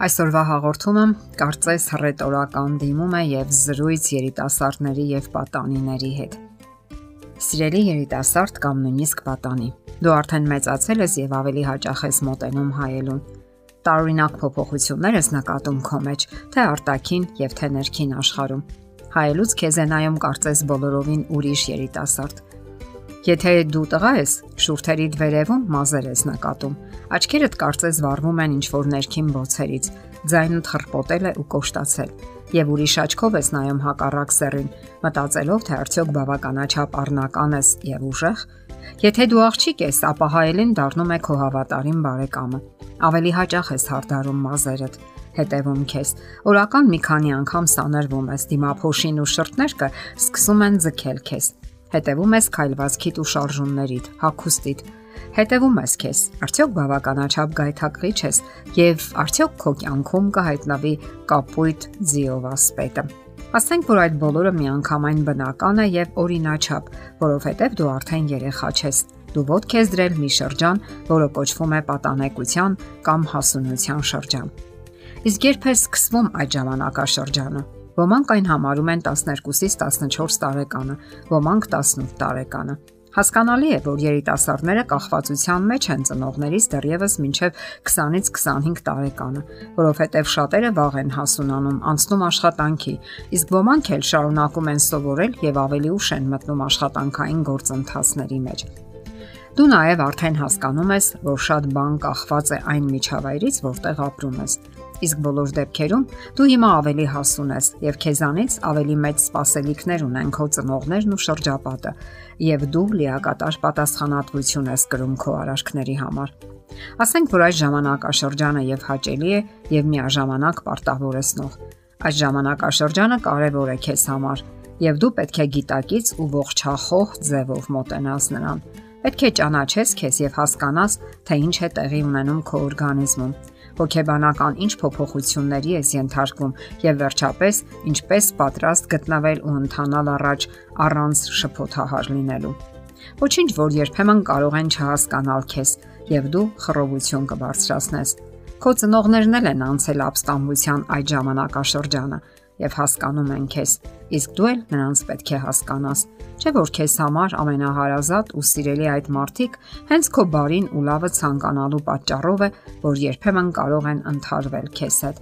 Այսօրվա հաղորդումը կարծես հռետորական դիմում է եւ զրույց երիտասարդների եւ պատանիների հետ։ Սիրելի երիտասարդ կամ նույնիսկ պատանի, դու արդեն մեծացել ես եւ ավելի հաճախ ես մոտենում հայելուն։ Տարօրինակ փոփոխություններ ես նկատում քո մեջ, թե արտաքին եւ թե ներքին աշխարհում։ Հայելուց քեզ է նայում կարծես բոլորովին ուրիշ երիտասարդ Եթե դու տղա ես, շուրթերիդ վերևում մազեր ես նկատում։ Աչքերդ կարծես վառվում են ինչ-որ ներքին բոցերից, ձայնդ խրպոտել է ու կոշտացել։ Եվ ուրիշ աչքով ես նայում հակառակ սեռին, մտածելով թե արդյոք բավականաչափ առնական ես եւ ուժեղ։ Եթե դու աղջիկ ես, ապա հայելին դառնում է քո հավատարիմ բարեկամը։ Ավելի հաճախ ես հարդարում մազերդ, հետևում քեզ։ Օրական մի քանի անգամ սանրվում ես դիմափոշին ու շրթներկը սկսում են ձգել քեզ Հետևում ես քայլվածքիդ ու շարժումներիդ, հակոստիդ։ Հետևում ես քեզ։ Արդյոք բավականաչափ գայթակղիչ ես եւ արդյոք քո կյանքում կհայտնվի կապույտ ձիովասպետը։ Ասենք որ այդ բոլորը միանգամայն բնական է եւ օրինաչափ, որովհետեւ դու արդեն երեխա ես։ Դու ոտք ես դրել մի շրջան, որը կոչվում է պատանեկության կամ հասունության շրջան։ Իսկ երբ է սկսվում այդ ժամանակաշրջանը։ Ոմանք այն համարում են 12-ից 14 տարեկանը, ոմանք 18 տարեկանը։ Հասկանալի է, որ երիտասարդները կախվածության մեջ են ծնողներից դեռևս մինչև 20-ից 25 տարեկանը, որովհետև շատերը վաղ են հասունանում, անցնում աշխատանքի, իսկ ոմանք էլ շարունակում են սովորել եւ ավելի ուշ են մտնում աշխատանքային գործընթացների մեջ։ Դու նաև արդեն հասկանում ես, որ շատ բան կախված է այն միջավայրից, որտեղ ապրում ես իսկ բոլոր դեպքերում դու հիմա ավելի հասուն ես եւ քեզանից ավելի մեծ սպասելիքներ ունեն քո ծնողներն ու շրջապատը եւ դու լիակատար պատասխանատվություն ես կրում քո արարքների համար։ Ասենք որ այս ժամանակաշրջանը եւ հաճելի է եւ միաժամանակ պարտավորեցնող։ Այս ժամանակաշրջանը կարևոր է քեզ համար եւ դու պետք է գիտակից ու ողջախոհ ձևով մոտենաս նրան։ Պետք է ճանաչես քեզ եւ հասկանաս, թե ինչ է տեղի ունենում քո օրգանիզմում հոգեբանական ինչ փոփոխությունների ես ենթարկվում եւ վերջապես ինչպես պատրաստ գտնվել ու ընթանալ առաջ առանց շփոթահար լինելու։ Ոչինչ, որ երբեմն կարող են չհասկանալ քեզ եւ դու խռովություն կբարձրացնես։ Քո ծնողներն էլ են անցել ապստամբության այդ ժամանակաշրջանը եւ հասկանում են քեզ, իսկ դու էլ նրանց պետք է հասկանաս։ Չէ՞ որ քեզ համար ամենահարազատ ու սիրելի այդ մարդիկ հենց քո բարին ու լավը ցանկանալու պատճառով է, որ երբեմն կարող են ընթարվել քեզ հետ։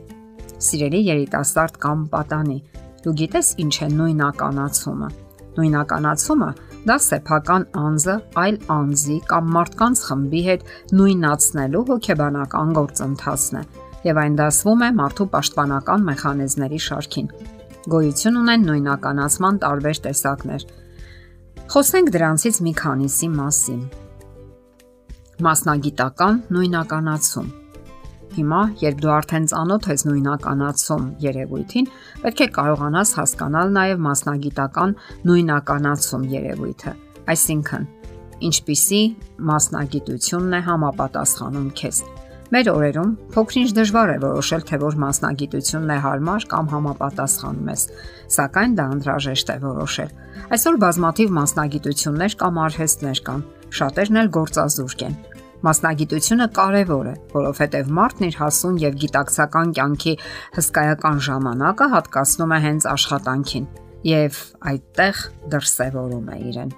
Սիրելի երիտասարդ կամ պատանի, դու գիտես ինչ է նույնականացումը։ Նույնականացումը դա սեփական անձը այլ անձի կամ մարդկանց խմբի հետ նույնացնելու հոգեբանական գործընթացն է եւ այն դասվում է մարդու պաշտպանական մեխանիզմների շարքին։ Գոյություն ունեն նույնականացման տարբեր տեսակներ, Խոսենք դրանցից մի քանիսի մասին։ Մասնագիտական նույնականացում։ Հիմա, երբ դու արդեն ծանոթ ես նույնականացում երևույթին, պետք է կարողանաս հասկանալ նաև մասնագիտական նույնականացում երևույթը։ Այսինքն, ինչպիսի մասնագիտությունն է համապատասխանում քեզ։ Մեր օրերում փոքրինչ դժվար է որոշել, թե որ մասնագիտությունն է հարմար կամ համապատասխան մեզ, սակայն դա անհրաժեշտ է որոշել։ Այսօր բազմաթիվ մասնագիտություններ կամ արհեստներ կան, շատերն էլ գործազուրկ են։ Մասնագիտությունը կարևոր է, որովհետև մարդն իր հասուն եւ գիտակցական կյանքի հսկայական ժամանակը հատկացնում է հենց աշխատանքին եւ այդտեղ դրսևորում է իրեն։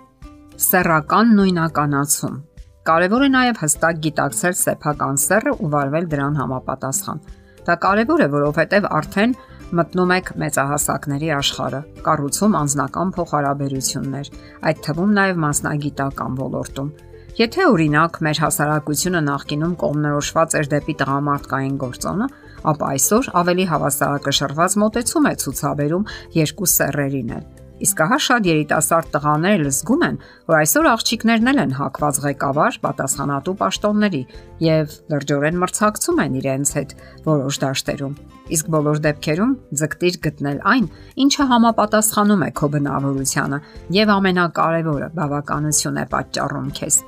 Սեռական նույնականացում Կարևոր է նաև հստակ գիտակցել սեփական սեռը ու վարվել դրան համապատասխան։ Դա կարևոր է, որովհետև արդեն մտնում եք մեծահասակների աշխարհը, կառուցում անձնական փոխհարաբերություններ, այդ թվում նաև մասնագիտական ոլորտում։ Եթե օրինակ մեր հասարակությունը նախկինում կողմնորոշված էր դեպի տղամարդկային գործոնը, ապա այսօր ավելի հավասարակշռված մոտեցում է ցուցաբերում երկու սեռերին էլ Իսկ ահա շատ երիտասարդ տղաներ էլ զգում են, որ այսօր աղջիկներն էլ են հակված ղեկավար պատասխանատու պաշտոնների եւ լրջորեն մրցակցում են իրենց հետ որոշ դաշտերում։ Իսկ բոլոր դեպքերում ձգտիր գտնել այն, ինչը համապատասխանում է քո բնավորությանը եւ ամենակարևորը բավականություն է պատճառում քեզ։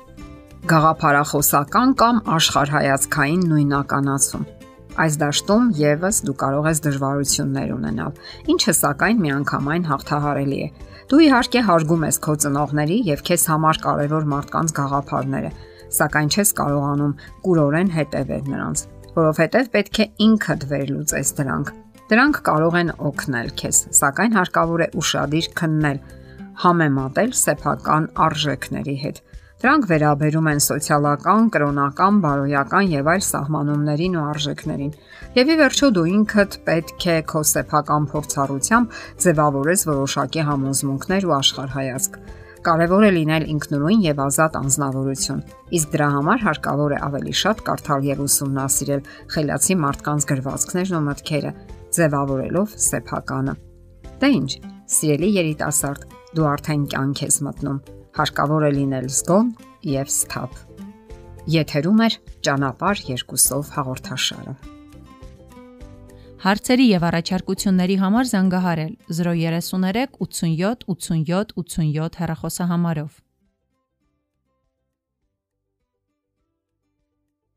Գաղափարախոսական կամ աշխարհայացքային նույնականացում Այս դաշտում եւս դու կարող ես դժվարություններ ունենալ, ինչը սակայն միանգամայն հաղթահարելի է։ Դու իհարկե հարգում ես քո ծնողների եւ քեզ համար կարևոր մարդկանց գաղափարները, սակայն չես կարողանում կուրորեն հետևել նրանց, որովհետեւ պետք է ինքդ վերլուծես դրանք։ Դրանք կարող են օգնել քեզ, սակայն հարկավոր է ուշադիր քննել, համեմատել սեփական արժեքների հետ Դրանք վերաբերում են սոցիալական, կրոնական, բարոյական եւ այլ սահմանումներին ու արժեքներին։ Եվ ի վերջո դու ինքդ պետք է քո սեփական փորձառությամբ ձևավորես որոշակի համոզմունքներ ու աշխարհայացք։ Կարևոր է լինել ինքնուրույն եւ ազատ անznավորություն։ Իսկ դրա համար հարկավոր է ավելի շատ կարդալ եւ ուսումնասիրել խելացի մարդկանց գրվածքներն ու մտքերը, ձևավորելով սեփականը։ Դե ի՞նչ, սիրելի երիտասարդ, դու արդեն կյանք ես մտնում։ Հարկավոր է լինել զգոն եւ սթափ։ Եթերում է ճանապար երկուսով հաղորդաշարը։ Հարցերի եւ առաջարկությունների համար զանգահարել 033 87 87 87 հեռախոսահամարով։